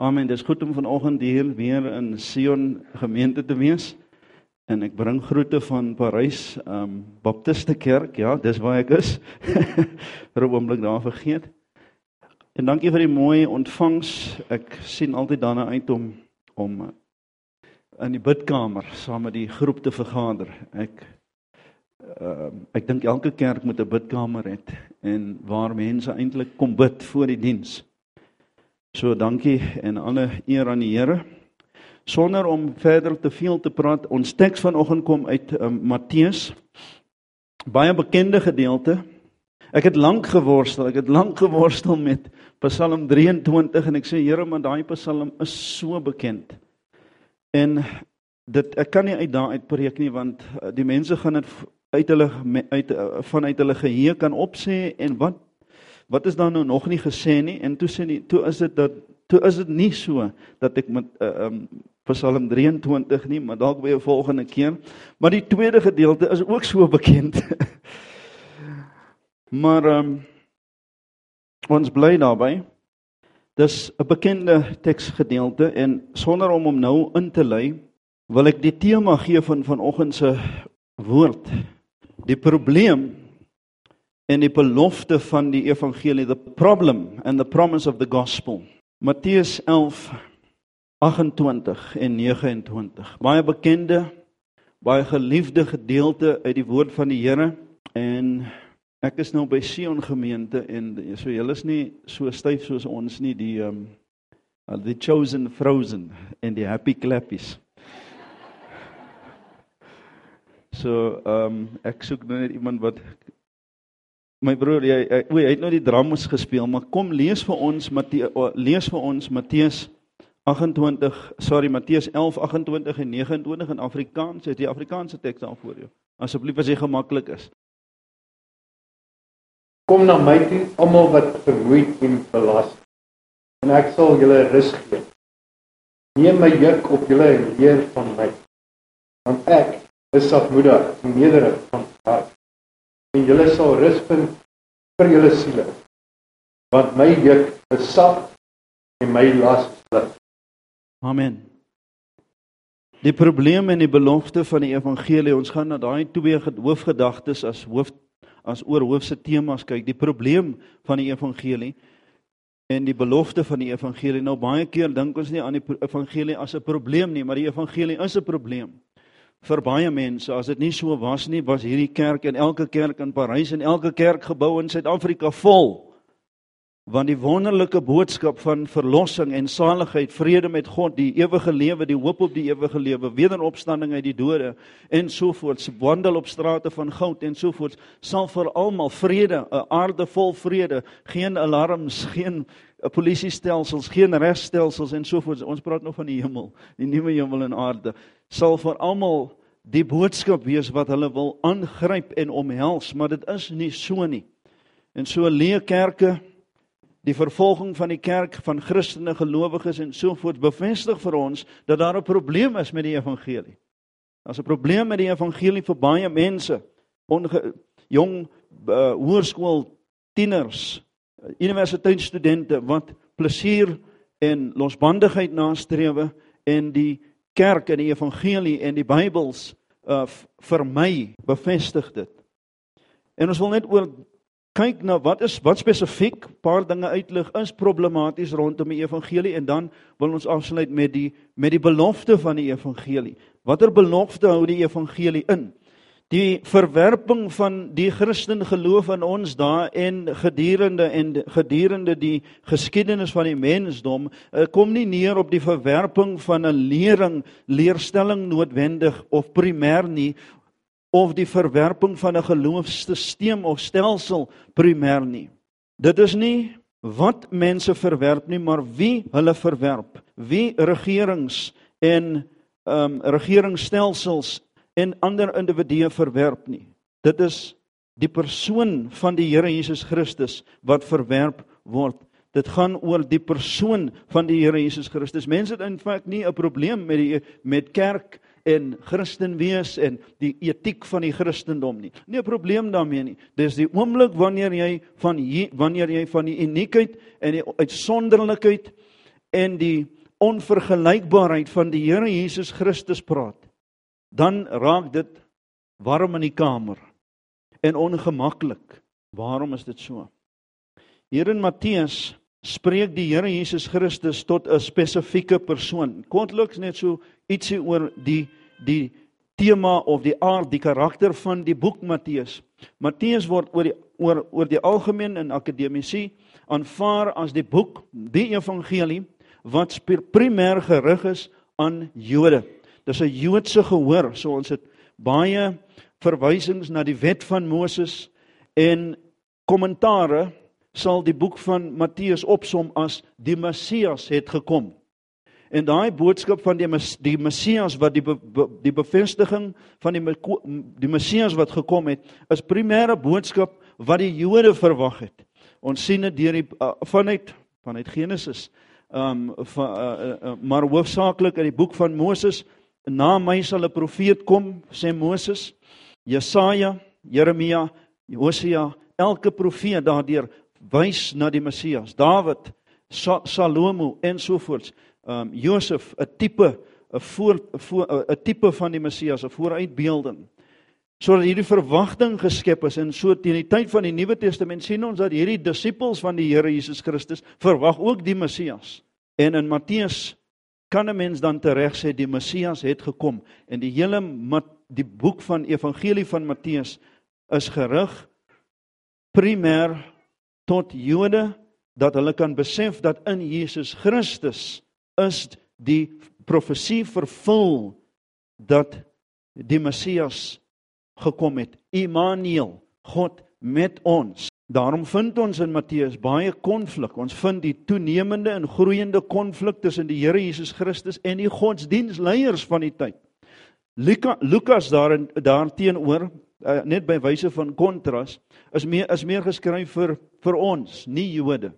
Amen. Dis goed om vanoggend hier weer in Sion gemeente te wees. En ek bring groete van Parys, ehm um, Baptiste Kerk. Ja, dis waar ek is. vir 'n oomblik daar vergeet. En dankie vir die mooi ontvangs. Ek sien altyd daarna uit om om in die bidkamer saam met die groep te vergader. Ek ehm uh, ek dink elke kerk moet 'n bidkamer hê en waar mense eintlik kom bid voor die diens. So dankie en alle eer aan die Here. Sonder om verder te veel te praat, ons teks vanoggend kom uit um, Matteus. Baie bekende gedeelte. Ek het lank geworstel, ek het lank geworstel met Psalm 23 en ek sê Here, maar daai Psalm is so bekend. En dit ek kan nie uit daai uit preek nie want uh, die mense gaan dit uit hulle uit uh, vanuit hulle geheue kan opsê en wat wat is daar nou nog nie gesê nie? En toe sê nie toe is dit dat toe is dit nie so dat ek met uh, um Psalm 23 nie maar dalk by 'n volgende keer. Maar die tweede gedeelte is ook so bekend. Maar um ons bly daarbey dis 'n bekende teksgedeelte en sonder om hom nou in te lei wil ek die tema gee van vanoggend se woord. Die probleem en die belofte van die evangelie the problem and the promise of the gospel. Matteus 11 28 en 29 baie bekende baie geliefde gedeelte uit die woord van die Here. En ek is nou by Sion gemeente en so julle is nie so styf soos ons nie die um the chosen frozen en die happy clappies. So, ehm um, ek soek nou net iemand wat My broer, jy o, hy het nou die drums gespeel, maar kom lees vir ons Matteus lees vir ons Matteus 28, sorry Matteus 11 28 en 29 in Afrikaans. Het jy Afrikaanse teks daar voor jou? Asseblief as jy gemaklik is. Kom na my toe, almal wat vermoeid en belas, en ek sal julle rus gee. Neem my juk op julle en leer van my, want ek is sagmoedig en nederig van en julle sal rus vind vir julle siele. Want my juk is sag en my las is lig. Amen. Die probleem en die belofte van die evangelie, ons gaan na daai twee hoofgedagtes as hoof as oorhoofse temas kyk. Die probleem van die evangelie en die belofte van die evangelie. Nou baie keer dink ons nie aan die evangelie as 'n probleem nie, maar die evangelie is 'n probleem vir baie mense. As dit nie so was nie, was hierdie kerk en elke kerk in Parys en elke kerkgebou in Suid-Afrika vol. Want die wonderlike boodskap van verlossing en saligheid, vrede met God, die ewige lewe, die hoop op die ewige lewe, wederopstanding uit die dode en sovoorts, wandel op strate van goud en sovoorts, sal vir almal vrede, 'n aarde vol vrede, geen alarms, geen polisiestelsels, geen regstelsels en sovoorts. Ons praat nog van die hemel, die nuwe hemel en aarde. Sal vir almal die boodskap wees wat hulle wil aangryp en omhels, maar dit is nie so nie. En so leë kerke die vervolging van die kerk van Christene gelowiges en sovoorts bevestig vir ons dat daar 'n probleem is met die evangelie. Daar's 'n probleem met die evangelie vir baie mense. Onge, jong uh, hoërskool tieners universiteitsstudente wat plesier en losbandigheid nastrewe en die kerk en die evangelie en die Bybels uh vir my bevestig dit. En ons wil net oor kyk na wat is wat spesifiek paar dinge uitlig is problematies rondom die evangelie en dan wil ons afsluit met die met die belofte van die evangelie. Watter belofte hou die evangelie in? Die verwerping van die Christen geloof in ons daar en gedurende en gedurende die geskiedenis van die mensdom eh, kom nie neer op die verwerping van 'n lering leerstelling noodwendig of primêr nie of die verwerping van 'n geloofsstelsel of stelsel primêr nie. Dit is nie wat mense verwerp nie maar wie hulle verwerp wie regerings en ehm um, regeringsstelsels en ander individue verwerp nie. Dit is die persoon van die Here Jesus Christus wat verwerp word. Dit gaan oor die persoon van die Here Jesus Christus. Mense het in feite nie 'n probleem met die met kerk en Christen wees en die etiek van die Christendom nie. Nie 'n probleem daarmee nie. Dis die oomblik wanneer jy van hier, wanneer jy van die uniekheid en die uitsonderlikheid en die onvergelykbaarheid van die Here Jesus Christus praat, dan raak dit warm in die kamer en ongemaklik. Waarom is dit so? Hier in Matteus spreek die Here Jesus Christus tot 'n spesifieke persoon. Kortliks net so ietsie oor die die tema of die aard, die karakter van die boek Matteus. Matteus word oor die oor oor die algemeen in akademici aanvaar as die boek, die evangelie wat primêr gerig is aan Jode. Dis 'n Joodse gehoor, so ons het baie verwysings na die wet van Moses en kommentare sal die boek van Matteus opsom as die Messias het gekom. En daai boodskap van die die Messias wat die be, be, die bevestiging van die die Messias wat gekom het, is primêre boodskap wat die Jode verwag het. Ons sien dit deur die uh, vanuit vanuit Genesis. Ehm um, van uh, uh, uh, maar hoofsaaklik in die boek van Moses, na my sal 'n profeet kom, sê Moses. Jesaja, Jeremia, Hosea, elke profeet daardeur wys na die Messias. Dawid, Sa Salomo en so voort. Ehm um, Josef, 'n tipe 'n voor 'n tipe van die Messias, 'n vooruitbeelding. Sodat hierdie verwagting geskep is en so teen die tyd van die Nuwe Testament sien ons dat hierdie disippels van die Here Jesus Christus verwag ook die Messias. En in Matteus kan 'n mens dan tereg sê die Messias het gekom en die hele die boek van Evangelie van Matteus is gerig primêr tot Jode dat hulle kan besef dat in Jesus Christus is die profesie vervul dat die Messias gekom het. Immanuel, God met ons. Daarom vind ons in Matteus baie konflik. Ons vind die toenemende en groeiende konflik tussen die Here Jesus Christus en die godsdienstleiers van die tyd. Luka, Lukas daarin daarteenoor uh, net by wyse van kontras is meer is meer geskryf vir vir ons, nie Jode.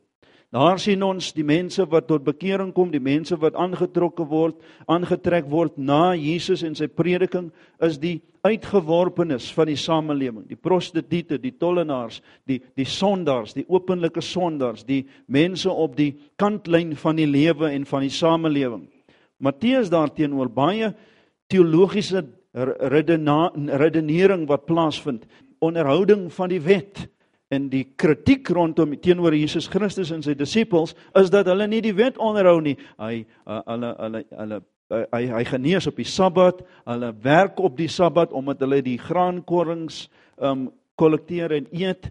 Daar sien ons die mense wat tot bekering kom, die mense wat aangetrokke word, aangetrek word na Jesus en sy prediking, is die uitgeworpenes van die samelewing, die prostituie, die tollenaars, die die sondaars, die openlike sondaars, die mense op die kantlyn van die lewe en van die samelewing. Matteus daarteenoor baie teologiese redenering wat plaasvind, onderhouding van die wet en die kritiek rondom teenoor Jesus Christus en sy disippels is dat hulle nie die wet onderhou nie. Hy uh, hulle hulle hulle hy hy genees op die Sabbat, hulle werk op die Sabbat omdat hulle die graankorrings um kollekteer en eet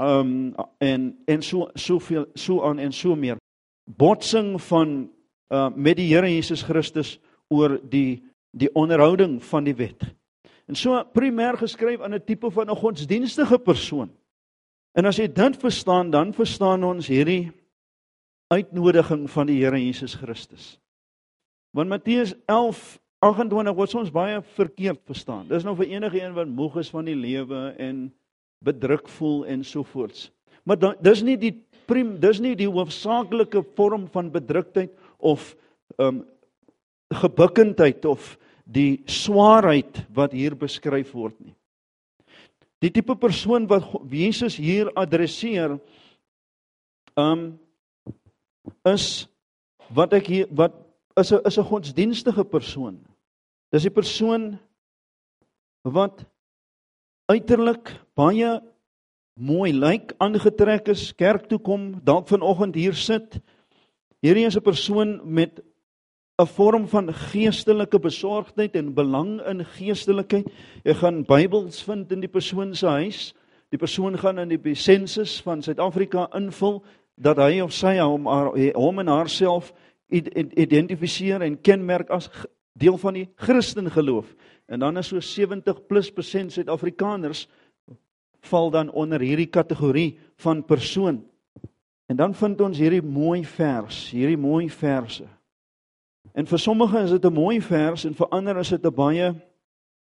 um en en so soveel so aan en so meer. Botsing van uh met die Here Jesus Christus oor die die onderhouding van die wet. En so primêr geskryf aan 'n tipe van 'n godsdienstige persoon. En as jy dit verstaan, dan verstaan ons hierdie uitnodiging van die Here Jesus Christus. Want Matteus 11:28 word ons baie verkeerd verstaan. Dis nou vir enige een wat moeg is van die lewe en bedruk voel en so voorts. Maar dan, dis nie die prim, dis nie die hoofsaaklike vorm van bedruktheid of ehm um, gebukkendheid of die swaarheid wat hier beskryf word nie. Die tipe persoon wat Jesus hier adresseer um is wat ek hier wat is 'n is 'n godsdienstige persoon. Dis 'n persoon wat uiterlik baie mooi lyk, aangetrek is, kerk toe kom, dalk vanoggend hier sit. Hierdie is 'n persoon met 'n vorm van geestelike besorgdheid en belang in geestelikheid. Jy gaan Bybels vind in die persoon se huis. Die persoon gaan in die sensus van Suid-Afrika invul dat hy of sy hom hom en haarself identifiseer en kenmerk as deel van die Christen geloof. En dan is so 70 plus persent Suid-Afrikaners val dan onder hierdie kategorie van persoon. En dan vind ons hierdie mooi vers, hierdie mooi verse. En vir sommige is dit 'n mooi vers en vir ander is dit 'n baie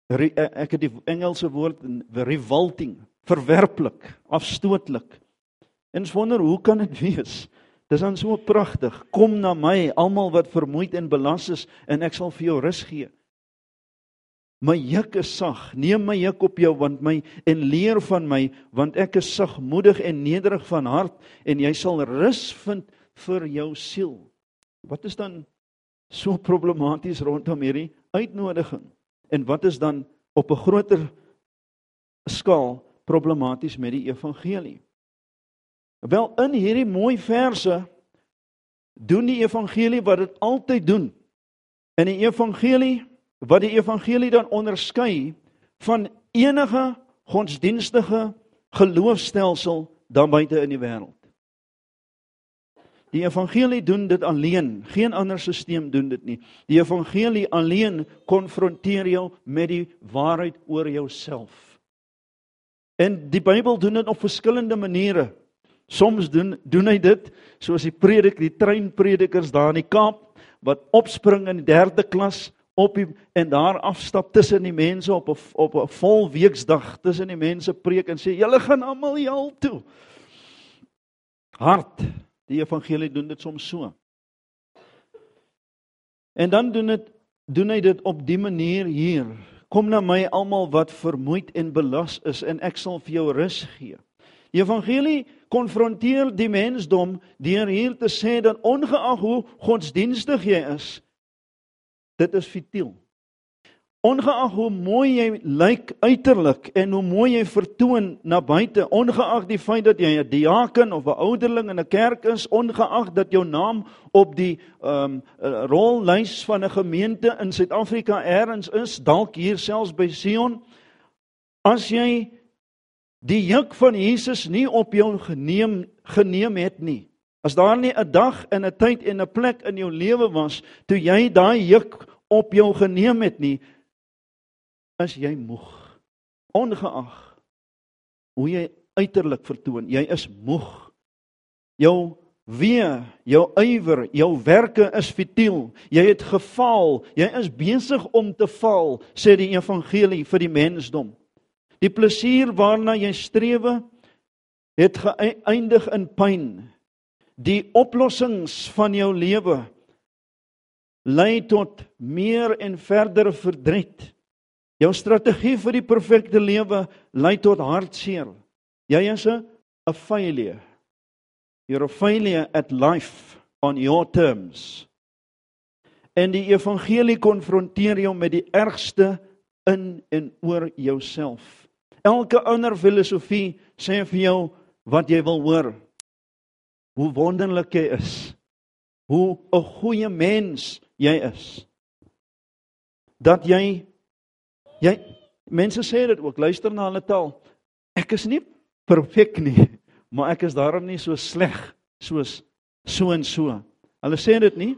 eh, ek het die Engelse woord revolting, verwerplik, afstootlik. En ons wonder hoe kan dit wees? Dis dan so pragtig. Kom na my, almal wat vermoeid en belas is, en ek sal vir jou rus gee. My juk is sag. Neem my juk op jou want my en leer van my want ek is sagmoedig en nederig van hart en jy sal rus vind vir jou siel. Wat is dan so problematies rondom hierdie uitnodiging? En wat is dan op 'n groter skaal problematies met die evangelie? Wel in hierdie mooi verse doen die evangelie wat dit altyd doen. In die evangelie wat die evangelie dan onderskei van enige godsdienstige geloofstelsel dan buite in die wêreld. Die evangelie doen dit alleen, geen ander stelsel doen dit nie. Die evangelie alleen konfronteer jou met die waarheid oor jouself. En die Bybel doen dit op verskillende maniere. Soms doen doen hy dit soos die predik, die treinpredikers daar in die Kaap wat opspring in die 3de klas op die, en daar afstap tussen die mense op 'n op 'n vol weksdag tussen die mense preek en sê julle gaan almal hel toe. Hart. Die evangelie doen dit soms so. En dan doen dit doen hy dit op die manier hier. Kom na my almal wat vermoeid en belas is en ek sal vir jou rus gee. Die evangelie konfronteer die mensdom deur hier te sê dat ongeag hoe godsdienstig jy is, Dit is futiel. Ongeag hoe mooi jy lyk uiterlik en hoe mooi jy vertoon na buite, ongeag die feit dat jy 'n diaken of 'n ouderling in 'n kerk is, ongeag dat jou naam op die ehm um, rollys van 'n gemeente in Suid-Afrika eers is, dalk hier selfs by Sion, as jy die juk van Jesus nie op jou geneem geneem het nie, As daar nie 'n dag en 'n tyd en 'n plek in jou lewe was toe jy daai juk op jou geneem het nie, is jy moeg. Ongeag hoe jy uiterlik vertoon, jy is moeg. Jou wee, jou ywer, jou werke is futiel. Jy het gefaal. Jy is besig om te val, sê die evangelie vir die mensdom. Die plesier waarna jy strewe het geëindig in pyn die oplossings van jou lewe lei tot meer en verdere verdriet. Jou strategie vir die perfekte lewe lei tot hartseer. Jy is 'n failure. You're a failure at life on your terms. En die evangelie konfronteer jou met die ergste in en oor jouself. Elke ander filosofie sê vir jou wat jy wil hoor hoe wonderlik jy is. Hoe 'n goeie mens jy is. Dat jy jy mense sê dit ook, luister na hulle taal. Ek is nie perfek nie, maar ek is daarom nie so sleg soos so en so. Hulle sê dit nie,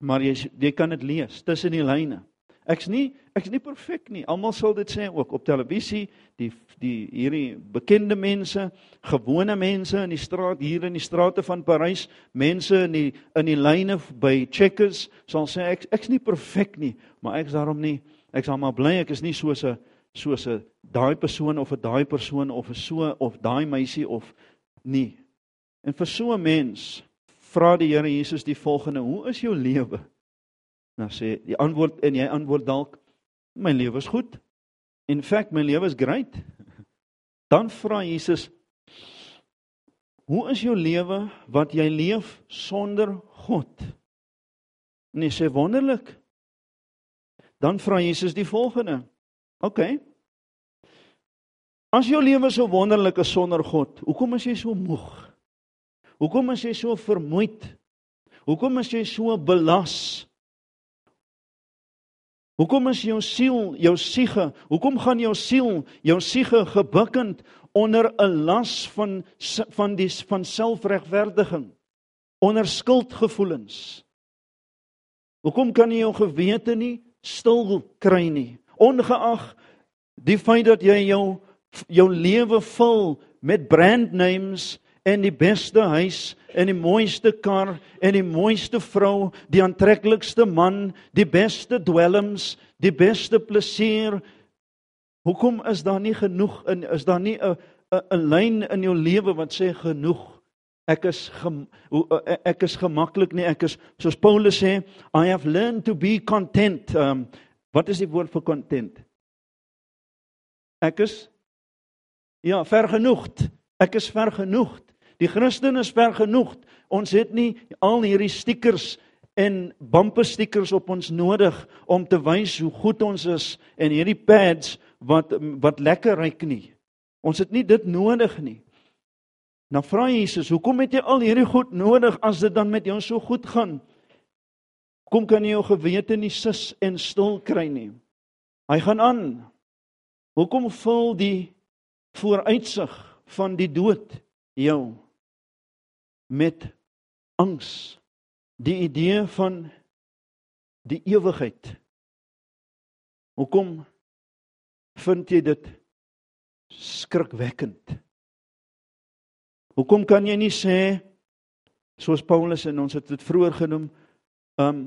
maar jy jy kan dit lees tussen die lyne. Ek's nie ek's nie perfek nie. Almal sal dit sê ook op televisie, die die hierdie bekende mense, gewone mense in die straat hier in die strate van Parys, mense in die in die lyne by Checkers sal sê ek ek's nie perfek nie, maar ek's daarom nie ek's almal bly ek is nie soos 'n soos 'n daai persoon of 'n daai persoon of 'n so of daai meisie of nie. En vir so 'n mens vra die Here Jesus die volgende: "Hoe is jou lewe?" Nou sê die antwoord en jy antwoord dalk my lewe is goed. In feite my lewe is great. Dan vra Jesus Hoe is jou lewe wat jy leef sonder God? Nee, sê wonderlik. Dan vra Jesus die volgende. OK. As jou lewe so wonderlik is sonder God, hoekom is jy so moeg? Hoekom is jy so vermoeid? Hoekom is jy so belas? Hoekom is jou siel, jou siege, hoekom gaan jou siel, jou siege gebukkend onder 'n las van van die van selfregverdiging, onder skuldgevoelens? Hoekom kan jy jou gewete nie stil kry nie, ongeag die feit dat jy jou jou lewe vul met brand names en die beste huis en die mooiste kar en die mooiste vrou, die aantreklikste man, die beste dwelms, die beste plesier. Hoekom is daar nie genoeg in is daar nie 'n 'n lyn in jou lewe wat sê genoeg? Ek is gem, ek is gemaklik nie. Ek is soos Paulus sê, I have learned to be content. Um wat is die woord vir content? Ek is ja, vergenoegd. Ek is vergenoegd. Die Christen is ver genoeg. Ons het nie al hierdie stickers en bumper stickers op ons nodig om te wys hoe goed ons is en hierdie pads wat wat lekker ryk nie. Ons het nie dit nodig nie. Nou vra Jesus, hoekom het jy al hierdie goed nodig as dit dan met jou so goed gaan? Kom kan jy jou gewete nie sis en stil kry nie. Hy gaan aan. Hoekom vul die vooruitsig van die dood jou met angs? Die idee van die ewigheid. Hoekom vind jy dit skrikwekkend? Hoekom kan jy nie sê soos Paulus en ons het dit vroeër genoem, um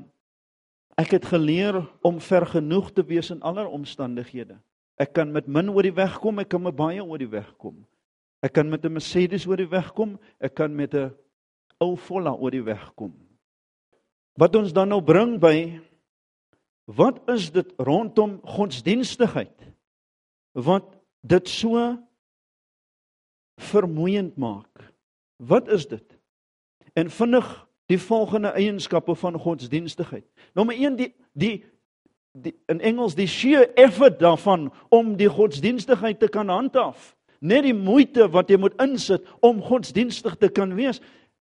ek het geleer om vergenoeg te wees in aller omstandighede. Ek kan met min oor die weg kom, ek kan met baie oor die weg kom. Ek kan met 'n Mercedes oor die weg kom, ek kan met 'n ou Volla oor die weg kom. Wat ons dan nou bring by wat is dit rondom godsdienstigheid? Wat dit so vermoeiend maak. Wat is dit? En vinnig die volgende eienskappe van godsdienstigheid. Nommer 1 die die die in Engels die sheer effort daarvan om die godsdienstigheid te kan handhaaf. Net die moeite wat jy moet insit om godsdienstig te kan wees.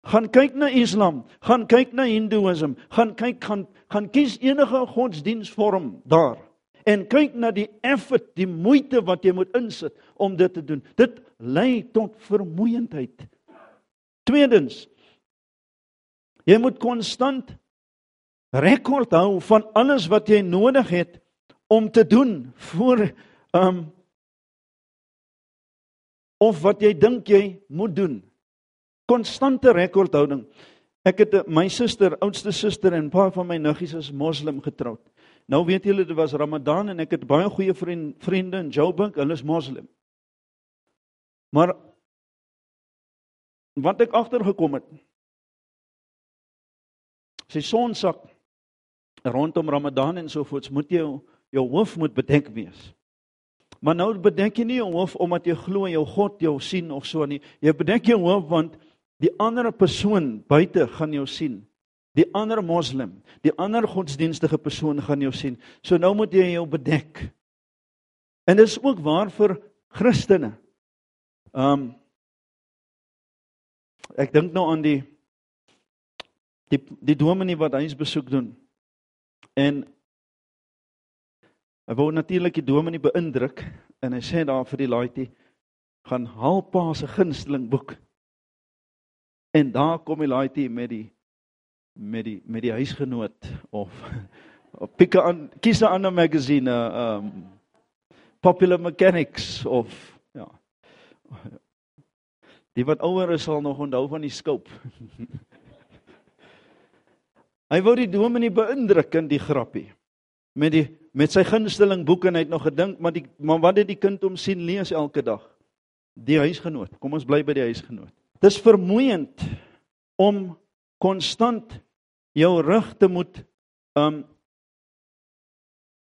Gaan kyk na Islam, gaan kyk na Hindoeïsme, gaan kyk gaan gaan kies enige godsdiensvorm daar en kyk na die effort, die moeite wat jy moet insit om dit te doen. Dit lei tot vermoeiendheid. Tweedens, jy moet konstant rekord hou van alles wat jy nodig het om te doen voor um of wat jy dink jy moet doen. Konstante rekordhouding. Ek het my suster, oudste suster en 'n paar van my nuggies is moslim getroud. Nou weet julle dit was Ramadan en ek het baie goeie vriend, vriende in Joburg, hulle is moslim. Maar wat ek agtergekom het sy sonsak rondom Ramadan en so voorts moet jy jou, jou hoof moet bedek wees. Maar nou bedek jy nie jou hoof omdat jy glo jou God jou sien of so nie. Jy bedek jou hoof want die ander persoon buite gaan jou sien. Die ander moslim, die ander godsdienstige persoon gaan jou sien. So nou moet jy jou bedek. En dit is ook waar vir Christene. Um ek dink nou aan die die die dominee wat huis besoek doen. En hy wou natuurlik die dominee beïndruk en hy sê daar vir die laaitjie gaan haal pa se gunsteling boek. En daar kom die laaitjie met die met die met die huisgenoot of of pick aan kies 'n ander magazine um Popular Mechanics of. Die wat ouer is sal nog onthou van die skoop. hy wou die dominee beïndruk in die grappie met die met sy gunsteling boek en hy het nog gedink maar die maar wat het die kind om sien lees elke dag? Die huisgenoot. Kom ons bly by die huisgenoot. Dis vermoeiend om konstant jou rug te moet um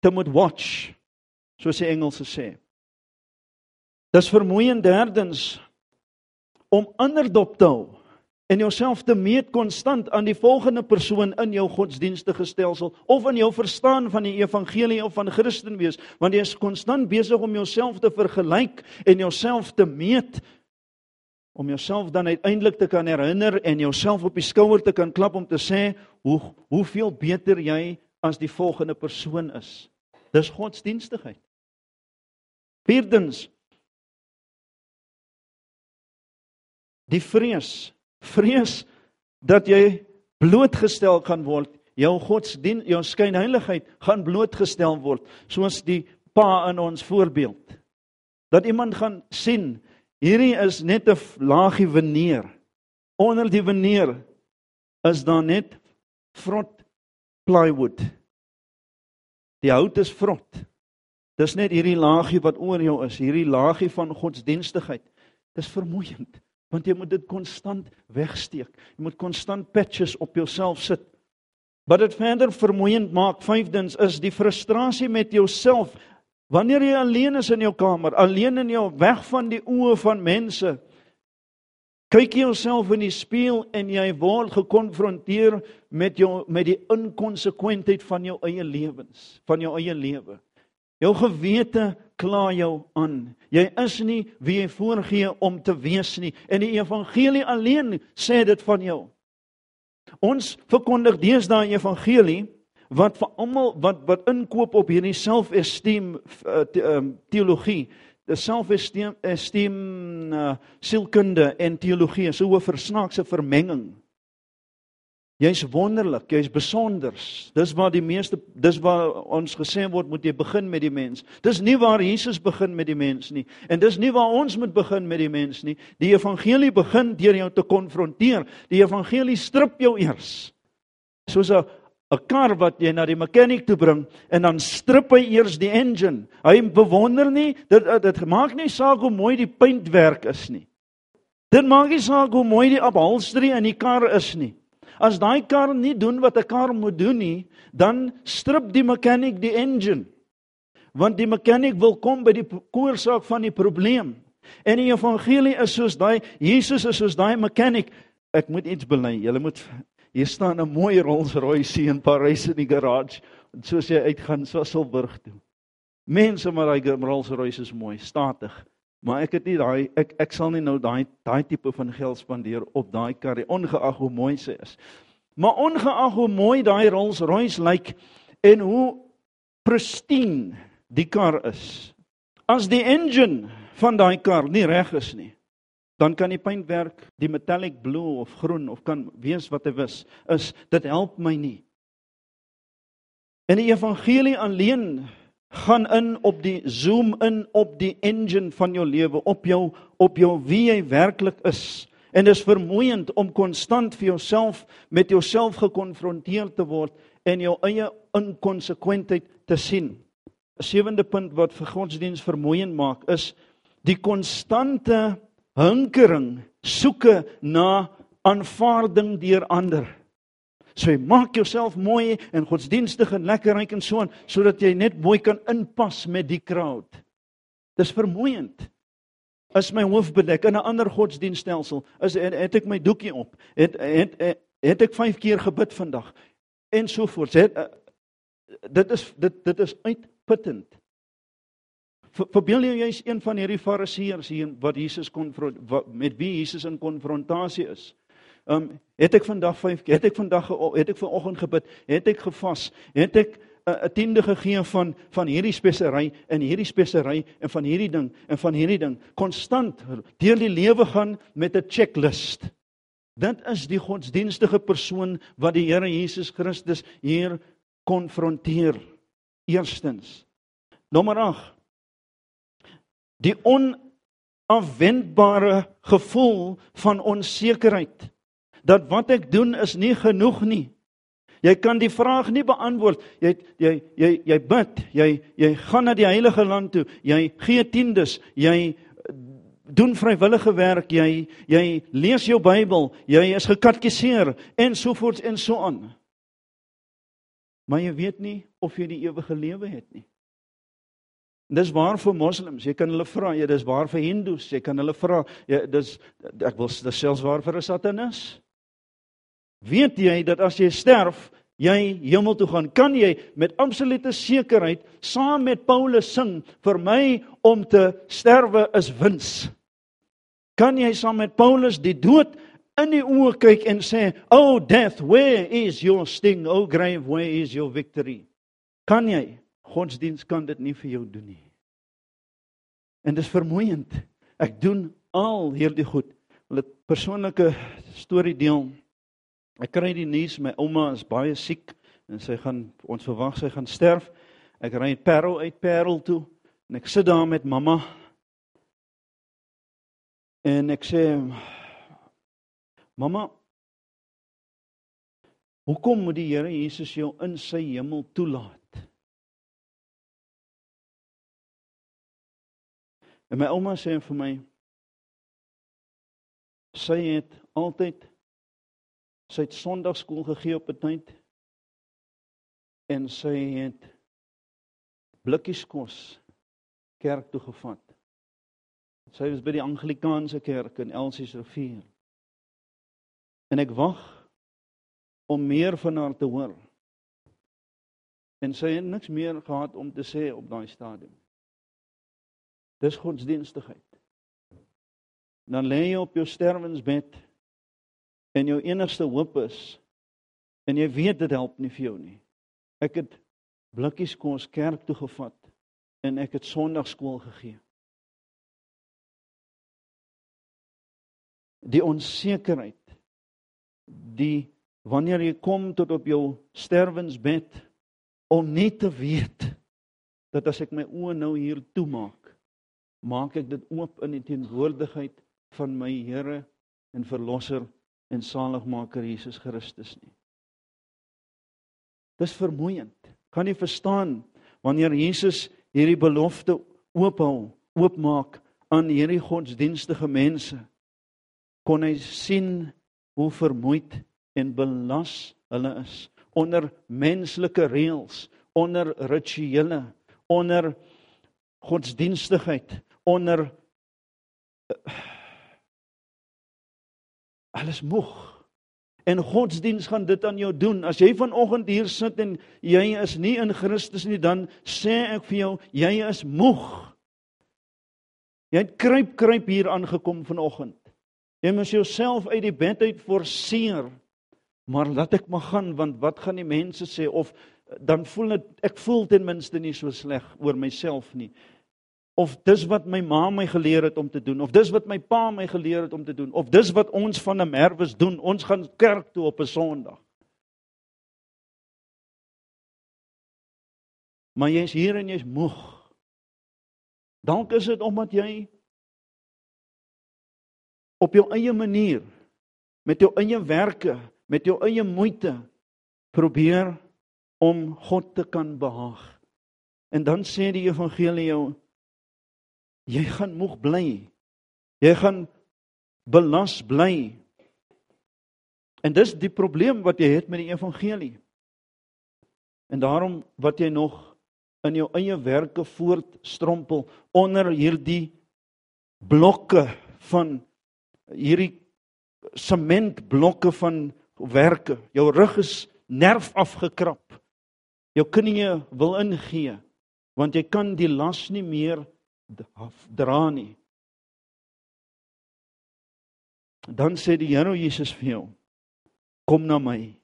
te moet watch soos die Engelse sê. Dis vermoeiend derdens om ander dop te hou en jouself te meet konstant aan die volgende persoon in jou godsdienstige stelsel of in jou verstaan van die evangelie of van Christen wees want jy is konstant besig om jouself te vergelyk en jouself te meet om jouself dan uiteindelik te kan herinner en jouself op die skouer te kan klap om te sê hoe hoeveel beter jy as die volgende persoon is. Dis godsdienstigheid. Vierdens die vrees, vrees dat jy blootgestel kan word, jou godsdien, jou skynheiligheid gaan blootgestel word, soos die pa in ons voorbeeld. Dat iemand gaan sien Hierdie is net 'n laagie veneer. Onder die veneer is daar net vrot plywood. Die hout is vrot. Dis net hierdie laagie wat oor jou is, hierdie laagie van godsdienstigheid. Dis vermoeiend want jy moet dit konstant wegsteek. Jy moet konstant patches op jouself sit. Wat dit verder vermoeiend maak, vyfdens is die frustrasie met jouself Wanneer jy alleen is in jou kamer, alleen in jou weg van die oë van mense, Kyk jouself in die spieël en jy word gekonfronteer met jou met die inkonsekwentheid van jou eie lewens, van jou eie lewe. Jou gewete kla jou aan. Jy is nie wie jy voorgee om te wees nie en die evangelie alleen sê dit van jou. Ons verkondig deesdae die evangelie wat vir almal wat wat inkoop op hierdie self-esteem uh, teologie dis selfesteem esteem uh, sielkunde en teologie so 'n versnaakse vermenging. Jy's wonderlik, jy's besonders. Dis waar die meeste dis waar ons gesê word moet jy begin met die mens. Dis nie waar Jesus begin met die mens nie en dis nie waar ons moet begin met die mens nie. Die evangelie begin deur jou te konfronteer. Die evangelie strip jou eers. Soos 'n 'n kar wat jy na die mechanic toe bring en dan strip hy eers die engine. Hy bewonder nie dit dit maak nie saak hoe mooi die paintwerk is nie. Dit maak nie saak hoe mooi die upholstery in die kar is nie. As daai kar nie doen wat 'n kar moet doen nie, dan strip die mechanic die engine. Want die mechanic wil kom by die oorsaak van die probleem. En die evangelie is soos daai Jesus is soos daai mechanic. Ek moet iets bely. Jy moet Hier staan 'n mooi Rolls-Royce in Parys in die garage. Soos jy uitgaan Swasselburg toe. Mense, maar daai Rolls-Royce is mooi, statig. Maar ek het nie daai ek ek sal nie nou daai daai tipe van geld spandeer op daai kar nie, ongeag hoe mooi sy is. Maar ongeag hoe mooi daai Rolls-Royce lyk en hoe pristine die kar is. As die engine van daai kar nie reg is nie, dan kan die paintwerk die metallic blue of groen of kan wees wat hy wis is dit help my nie en die evangelie alleen gaan in op die zoom in op die engine van jou lewe op jou op jou wie jy werklik is en dit is vermoeiend om konstant vir jouself met jouself gekonfronteer te word en jou eie inkonsekwentheid te sien 'n sewende punt wat vir godsdiens vermoeiend maak is die konstante hinkering soeke na aanvaarding deur ander. Jy maak jouself mooi en godsdienstig en lekker ryk en so aan sodat jy net mooi kan inpas met die crowd. Dis vermoeiend. As my hoof bedek in 'n ander godsdienststelsel, is het, het ek my doekie op. Het het het, het ek 5 keer gebid vandag en so voort. Het, uh, dit is dit dit is uitputtend. Verbeel jy jy's een van hierdie fariseërs hier wat Jesus konfront met wie Jesus in konfrontasie is? Ehm um, het ek vandag 5 het ek vandag het ek vanoggend gebid, het ek gevas, het ek 'n uh, tiende gegee van van hierdie spesery en hierdie spesery en van hierdie ding en van hierdie ding konstant deur die lewe gaan met 'n checklist. Dit is die godsdienstige persoon wat die Here Jesus Christus hier konfronteer. Eerstens. Nommer 8 die onafwendbare gevoel van onsekerheid dat wat ek doen is nie genoeg nie. Jy kan die vraag nie beantwoord. Jy jy jy jy bid, jy jy gaan na die heilige land toe, jy gee tiendes, jy doen vrywillige werk, jy jy lees jou Bybel, jy is gekatkiseer en so voort en so aan. Maar jy weet nie of jy die ewige lewe het nie. Dis waar vir moslems. Jy kan hulle vra, ja, dis waar vir hindoes. Jy kan hulle vra, ja, dis ek wil dis selfs waar vir 'n satanis. Weet jy dat as jy sterf, jy hemel toe gaan? Kan jy met absolute sekerheid saam met Paulus sing vir my om te sterwe is wins? Kan jy saam met Paulus die dood in die oë kyk en sê, "Oh death, where is your sting? Oh grave, where is your victory?" Kan jy? Godsdiens kan dit nie vir jou doen nie. En dis vermoeiend. Ek doen al hierdie goed. Wil 'n persoonlike storie deel. Ek kry die nuus my ouma is baie siek en sy gaan ons verwag sy gaan sterf. Ek ry Parel uit Parel toe en ek sit daar met mamma. En ek sê mamma Hoekom moet die Here Jesus jou in sy hemel toelaat? En my ouma sê vir my sy het altyd sy het Sondagskool gegee op 'n tyd en sy het blikkies kos kerk toe gevat. Sy was by die Anglikaanse kerk in Elsies rivier. En ek wag om meer van haar te hoor. En sy het niks meer gehad om te sê op daai stadium. Dis godsdienstigheid. Dan lê jy op jou sterwensbed en jou enigste hoop is en jy weet dit help nie vir jou nie. Ek het blikkies kos kerk toe gevat en ek het sonndagskool gegee. Die onsekerheid die wanneer jy kom tot op jou sterwensbed om nie te weet dat as ek my oë nou hier toemaak maak ek dit oop in die teenwoordigheid van my Here en verlosser en saligmaker Jesus Christus nie. Dis vermoeiend. Kan jy verstaan wanneer Jesus hierdie belofte oophou, oopmaak aan hierdie godsdienstige mense? Kon hy sien hoe vermoeid en belas hulle is onder menslike reëls, onder rituele, onder godsdienstigheid, onder alles moeg. En godsdiens gaan dit aan jou doen. As jy vanoggend hier sit en jy is nie in Christus nie, dan sê ek vir jou, jy is moeg. Jy het kruip kruip hier aangekom vanoggend. Jy moet jouself uit die bed uit forceer. Maar laat ek maar gaan want wat gaan die mense sê of dan voel dit ek voel ten minste nie so sleg oor myself nie of dis wat my ma my geleer het om te doen of dis wat my pa my geleer het om te doen of dis wat ons van 'n merwes doen ons gaan kerk toe op 'n Sondag. Maar jy's hier en jy's moeg. Dalk is dit omdat jy op jou eie manier met jou eie werke met jou eie moeite probeer om God te kan behaag. En dan sê die evangelie jou jy gaan moeg bly. Jy gaan belas bly. En dis die probleem wat jy het met die evangelie. En daarom wat jy nog in jou eie werke voortstrompel onder hierdie blokke van hierdie sementblokke van werke. Jou rug is nerf afgekrap. Jou knieë wil ingee want jy kan die las nie meer dra nie. Dan sê die Here Jesus vir jou: Kom na my,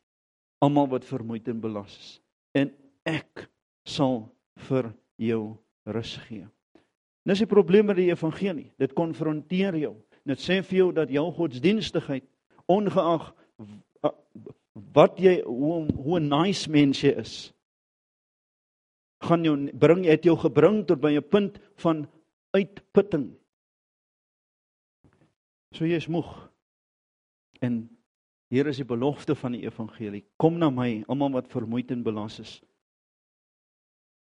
almal wat vermoeid en belas is, en ek sal vir jou rus gee. Dis die probleem met die evangelie. Dit konfronteer jou. Dit sê vir jou dat jou godsdienstigheid ongeag wat jy hoe hoe nice mens jy is gaan jou bring het jou gebring tot by 'n punt van uitputting. So jy is moeg. En hier is die belofte van die evangelie. Kom na my, almal wat vermoeid en belas is.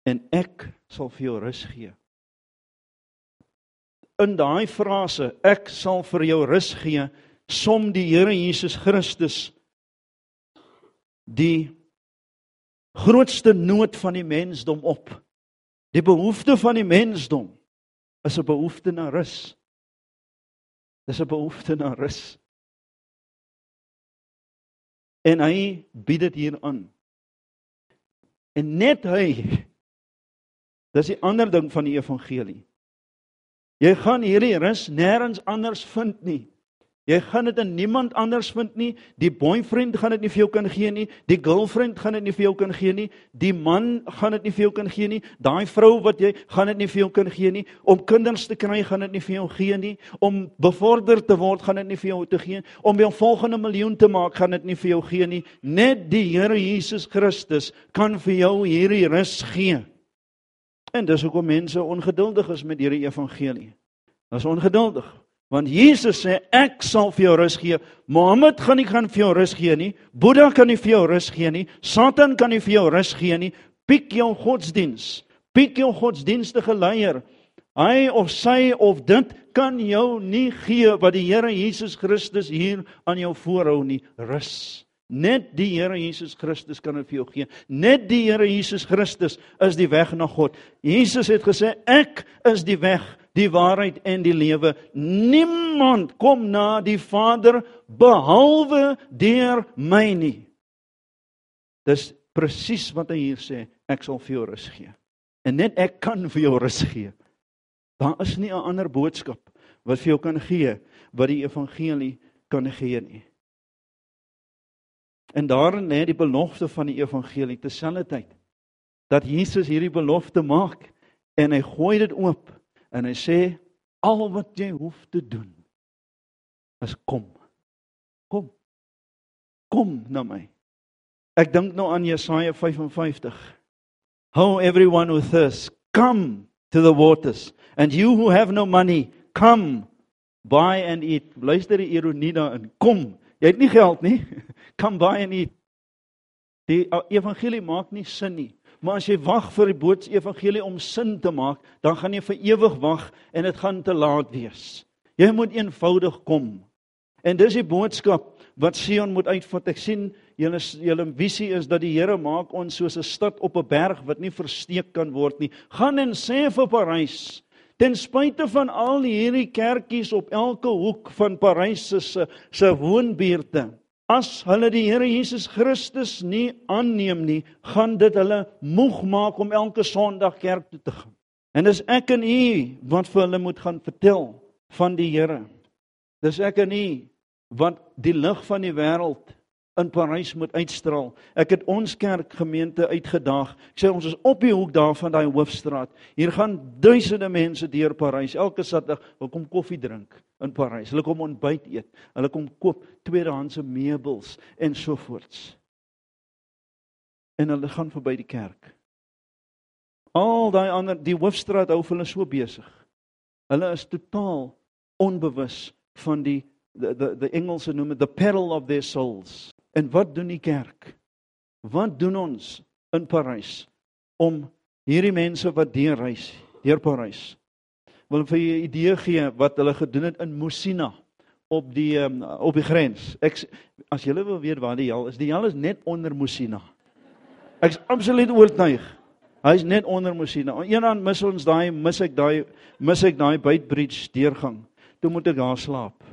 En ek sal vir jou rus gee. In daai frase, ek sal vir jou rus gee, som die Here Jesus Christus die grootste nood van die mensdom op. Die behoefte van die mensdom is 'n behoefte na rus. Dis 'n behoefte na rus. En hy bied dit hier aan. En net hy Dis die ander ding van die evangelie. Jy gaan hierdie rus nêrens anders vind nie. Jy gaan dit in niemand anders vind nie. Die boyfriend gaan dit nie vir jou kan gee nie. Die girlfriend gaan dit nie vir jou kan gee nie. Die man gaan dit nie vir jou kan gee nie. Daai vrou wat jy gaan dit nie vir jou kan gee nie. Om kinders te kry gaan dit nie vir jou gee nie. Om bevorder te word gaan dit nie vir jou te gee. Om jou volgende miljoen te maak gaan dit nie vir jou gee nie. Net die Here Jesus Christus kan vir jou hierdie rus gee. En dis hoekom mense ongeduldig is met hierdie evangelie. Hulle is ongeduldig. Want Jesus sê ek sal vir jou rus gee. Mohammed gaan nie gaan vir jou rus gee nie. Boeddha kan nie vir jou rus gee nie. Satan kan nie vir jou rus gee nie. Piek jou godsdiens. Piek jou godsdienstige leier. Hy of sy of dit kan jou nie gee wat die Here Jesus Christus hier aan jou voorhou nie. Rus. Net die Here Jesus Christus kan dit vir jou gee. Net die Here Jesus Christus is die weg na God. Jesus het gesê ek is die weg, die waarheid en die lewe. Niemand kom na die Vader behalwe deur my nie. Dis presies wat hy hier sê, ek sal vir jou rus gee. En net ek kan vir jou rus gee. Daar is nie 'n ander boodskap wat vir jou kan gee wat die evangelie kan gee nie. En daarin lê die belofte van die evangelie terselfdertyd dat Jesus hierdie belofte maak en hy gooi dit oop en hy sê al wat jy hoef te doen is kom. Kom. Kom na my. Ek dink nou aan Jesaja 55. How everyone who thirsts come to the waters and you who have no money come buy and eat. Luister die ironie daarin. Kom. Jy het nie geld nie. Come buy and eat. Die evangelie maak nie sin nie. Maar as jy wag vir die boots evangelie om sin te maak, dan gaan jy vir ewig wag en dit gaan te laat wees. Jy moet eenvoudig kom. En dis die boodskap wat Sion moet uitvat. Ek sien julle julle visie is dat die Here maak ons soos 'n stad op 'n berg wat nie versteek kan word nie. Gaan en sê vir Parys, ten spyte van al hierdie kerkies op elke hoek van Parys se se woonbuurte, as hulle die Here Jesus Christus nie aanneem nie, gaan dit hulle moeg maak om elke Sondag kerk toe te gaan. En dis ek en u wat vir hulle moet gaan vertel van die Here. Dis ek en u wat die lig van die wêreld in Parys moet uitstraal. Ek het ons kerkgemeente uitgedaag. Ek sê ons is op die hoek daar van daai hoofstraat. Hier gaan duisende mense deur Parys elke Saterdag wil kom koffie drink in Parys. Hulle kom ontbyt eet. Hulle kom koop tweedehandse meubels en so voorts. En hulle gaan verby die kerk. Al daai ander die hoofstraat hou hulle so besig. Hulle is totaal onbewus van die the the the Engelse noem dit the peril of their souls. En wat doen die kerk? Wat doen ons in Parys om hierdie mense wat deurreis, deur Parys wil vir julle 'n idee gee wat hulle gedoen het in Musina op die um, op die grens. Ek as julle wil weet waar die hel is, die hel is net onder Musina. Ek's absoluut oortuig. Hy's net onder Musina. Eendag mis ons daai mis ek daai mis ek daai Beitbridge deurgang. Toe moet ek daar slaap.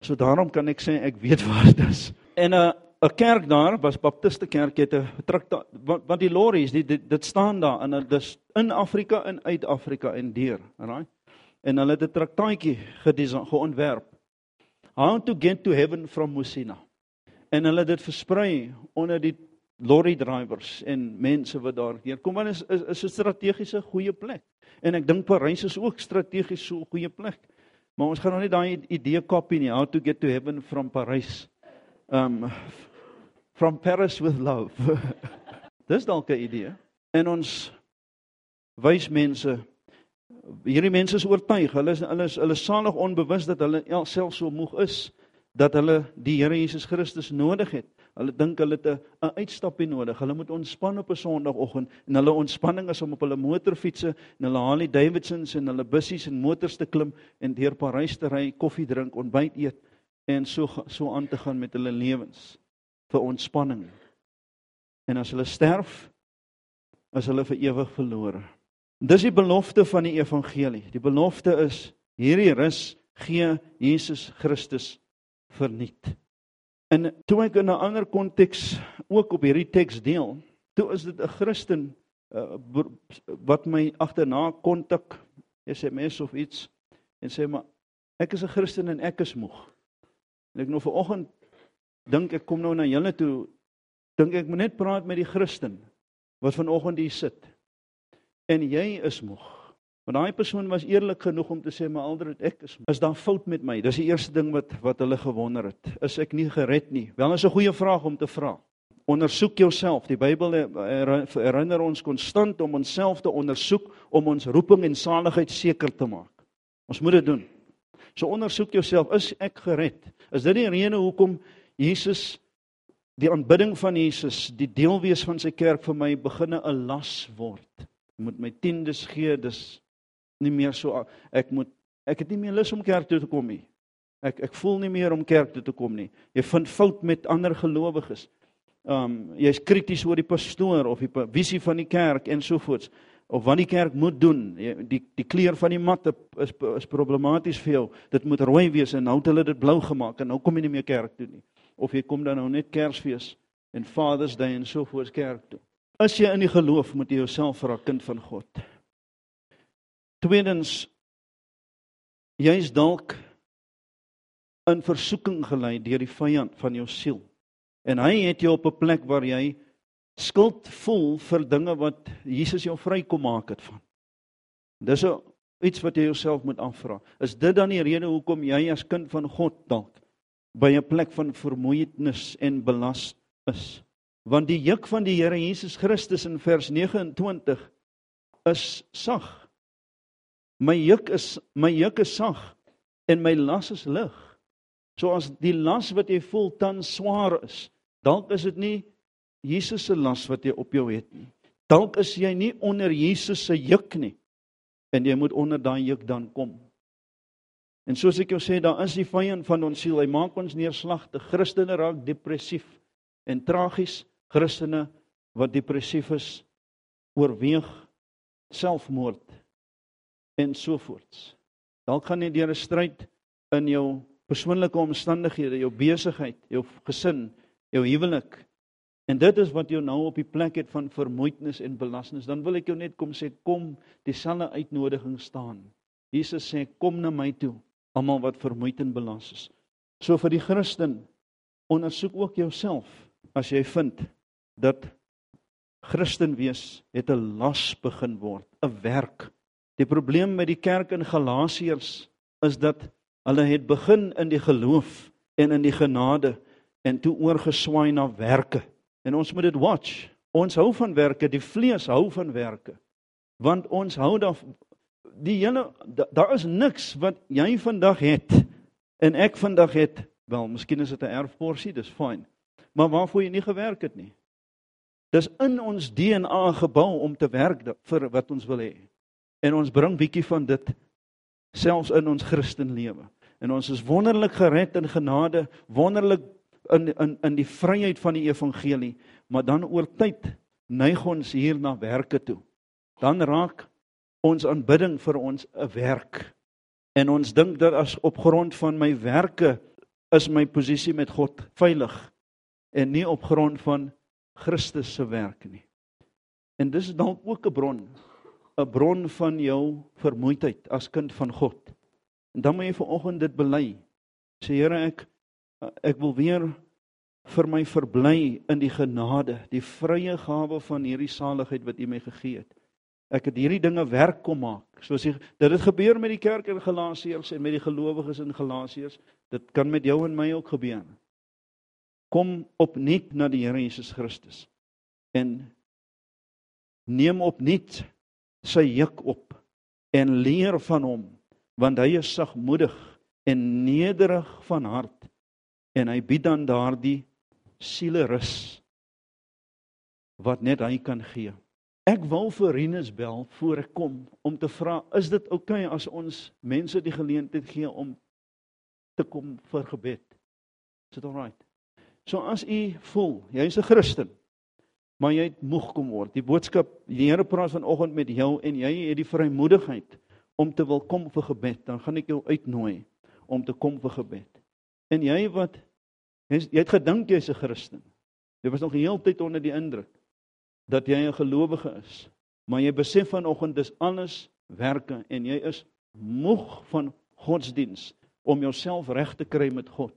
So daarom kan ek sê ek weet waar dit is. En uh, 'n kerk daar was Baptiste kerk het 'n traktaat want, want die lorries dit, dit dit staan daar in dis in Afrika en uit Afrika en deur, right? En hulle het 'n traktaatjie geontwerp. How to get to heaven from Musina. En hulle het dit versprei onder die lorry drivers en mense wat daar deur kom want is is, is 'n strategiese goeie plek. En ek dink Parys is ook strategies so 'n goeie plek. Maar ons gaan nog nie daai idee kopie nie. How to get to heaven from Paris. Um from Paris with love. Dis dalk 'n idee. En ons wys mense hierdie mense is oortuig. Hulle is hulle is hulle salig onbewus dat hulle self so moeg is dat hulle die Here Jesus Christus nodig het. Hulle dink hulle het 'n uitstappie nodig. Hulle moet ontspan op 'n Sondagoggend en hulle ontspanning is om op hulle motorfietsse en hulle Harley Davidsons en hulle bussies en motors te klim en deur Parys te ry, koffie drink, ontbyt eet en so so aan te gaan met hulle lewens vir ontspanning. En as hulle sterf, is hulle vir ewig verlore. Dis die belofte van die evangelie. Die belofte is hierdie rus gee Jesus Christus verniet. En toe ek in 'n ander konteks ook op hierdie teks deel, toe is dit 'n Christen uh, wat my agterna kontak SMS of iets en sê maar ek is 'n Christen en ek is moeg. En ek nou vanoggend dink ek kom nou na julle toe dink ek moet net praat met die Christen wat vanoggend hier sit. En jy is moeg. Want daai persoon was eerlik genoeg om te sê maar alder ek is is daar fout met my. Dis die eerste ding wat wat hulle gewonder het. Is ek nie gered nie? Wel is 'n goeie vraag om te vra. Ondersoek jouself. Die Bybel herinner ons konstant om onsself te ondersoek om ons roeping en saligheid seker te maak. Ons moet dit doen. So ondersoek jouself, is ek gered? Is dit die rede hoekom Jesus die aanbidding van Jesus, die deel wees van sy kerk vir my beginne 'n las word? Ek moet my tiendes gee, dis nie meer so ek moet ek het nie meer lus om kerk toe te kom nie. Ek ek voel nie meer om kerk toe te kom nie. Jy vind fout met ander gelowiges. Um jy's krities oor die pastoor of die visie van die kerk en so voort. of wat die kerk moet doen. Die die kleur van die matte is is problematies vir jou. Dit moet rooi wees en nou het hulle dit blou gemaak en nou kom jy nie meer kerk toe nie. Of jy kom dan nou net Kersfees en Father's Day en so voort kerk toe. As jy in die geloof moet jy jouself vir 'n kind van God. Tweedens jy's dalk in versoeking gelei deur die vyand van jou siel. En hy het jou op 'n plek waar jy skuld voel vir dinge wat Jesus jou vrykom maak het van. Dis 'n iets wat jy jouself moet afvra. Is dit dan die rede hoekom jy as kind van God dalk by 'n plek van vermoeienis en belas is? Want die juk van die Here Jesus Christus in vers 29 is sag. My juk is my juk is sag en my las is lig. So as die las wat jy voel tans swaar is, dalk is dit nie Jesus se las wat jy op jou het nie. Dalk is jy nie onder Jesus se juk nie en jy moet onder daai juk dan kom. En soos ek jou sê, daar is die vyand van ons siel. Hy maak ons neerslagtig. Christene raak depressief en tragies. Christene wat depressief is, oorweeg selfmoord en so voorts. Dalk gaan jy deur 'n stryd in jou persoonlike omstandighede, jou besigheid, jou gesin, jou huwelik. En dit is wat jou nou op die plek het van vermoeidnis en belasting. Dan wil ek jou net kom sê kom dieselfde uitnodiging staan. Jesus sê kom na my toe, almal wat vermoeid en belas is. So vir die Christen ondersoek ook jouself as jy vind dat Christen wees het 'n las begin word, 'n werk. Die probleem met die kerk in Galasiërs is dat Hulle het begin in die geloof en in die genade en toe oorgeswaai na werke. En ons moet dit watch. Ons hou van werke, die vlees hou van werke. Want ons hou daar die hele daar is niks wat jy vandag het en ek vandag het. Wel, miskien is dit 'n erfporsie, dis fyn. Maar waarvoor jy nie gewerk het nie. Dis in ons DNA gebou om te werk vir wat ons wil hê. En ons bring bietjie van dit selfs in ons Christenlewe. En ons is wonderlik gered in genade, wonderlik in in in die vryheid van die evangelie, maar dan oor tyd neig ons hier na werke toe. Dan raak ons aanbidding vir ons 'n werk. En ons dink dat as op grond van my werke is my posisie met God veilig en nie op grond van Christus se werk nie. En dis dalk ook 'n bron 'n bron van jou vermoeidheid as kind van God. En dan moet jy vanoggend dit bely. Sê Here, ek ek wil weer vir my verbly in die genade, die vrye gawe van hierdie saligheid wat U my gegee het. Ek het hierdie dinge werk kom maak. Soos dit dit het gebeur met die kerk in Galasiërs en met die gelowiges in Galasiërs, dit kan met jou en my ook gebeur. Kom opnuut na die Here Jesus Christus en neem opnuut sy juk op en leer van hom want hy is sagmoedig en nederig van hart en hy bied dan daardie sielerus wat net hy kan gee. Ek wil vir Rinus bel voor ek kom om te vra is dit oukei okay as ons mense die geleentheid gee om te kom vir gebed. Is dit alright? So as u voel jy's 'n Christen maar jy het moeg kom word. Die boodskap, die Here praat vanoggend met jou en jy het die vrymoedigheid om te wil kom vir gebed, dan gaan ek jou uitnooi om te kom vir gebed. En jy wat jy het gedink jy's 'n Christen. Jy was nog die hele tyd onder die indruk dat jy 'n gelowige is. Maar jy besef vanoggend dis alles werke en jy is moeg van godsdiens om jouself reg te kry met God.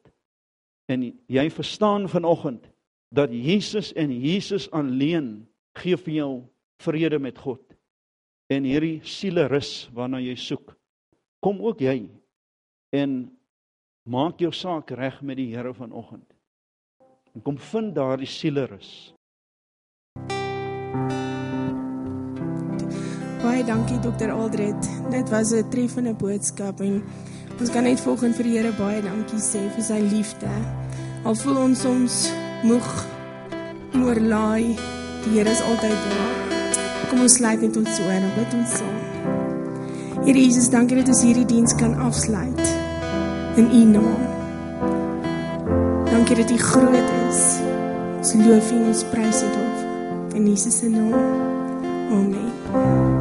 En jy verstaan vanoggend dat Jesus en Jesus alleen gee vir jou vrede met God en hierdie sielerus waarna jy soek. Kom ook jy en maak jou saak reg met die Here vanoggend. En kom vind daardie sielerus. Baie dankie dokter Aldred. Dit was 'n treffende boodskap en ons kan net volgens vir die Here baie dankie sê vir sy liefde. Al voel ons soms moeg oorlaai. Die Here is altyd daar. Kom ons sluit net ons oë en bid ons saam. Here Jesus, dankie dat ons hierdie diens kan afsluit in U naam. Dankie dat U groot is. Ons loof U, ons prys U daarvoor. In Jesus se naam. Amen.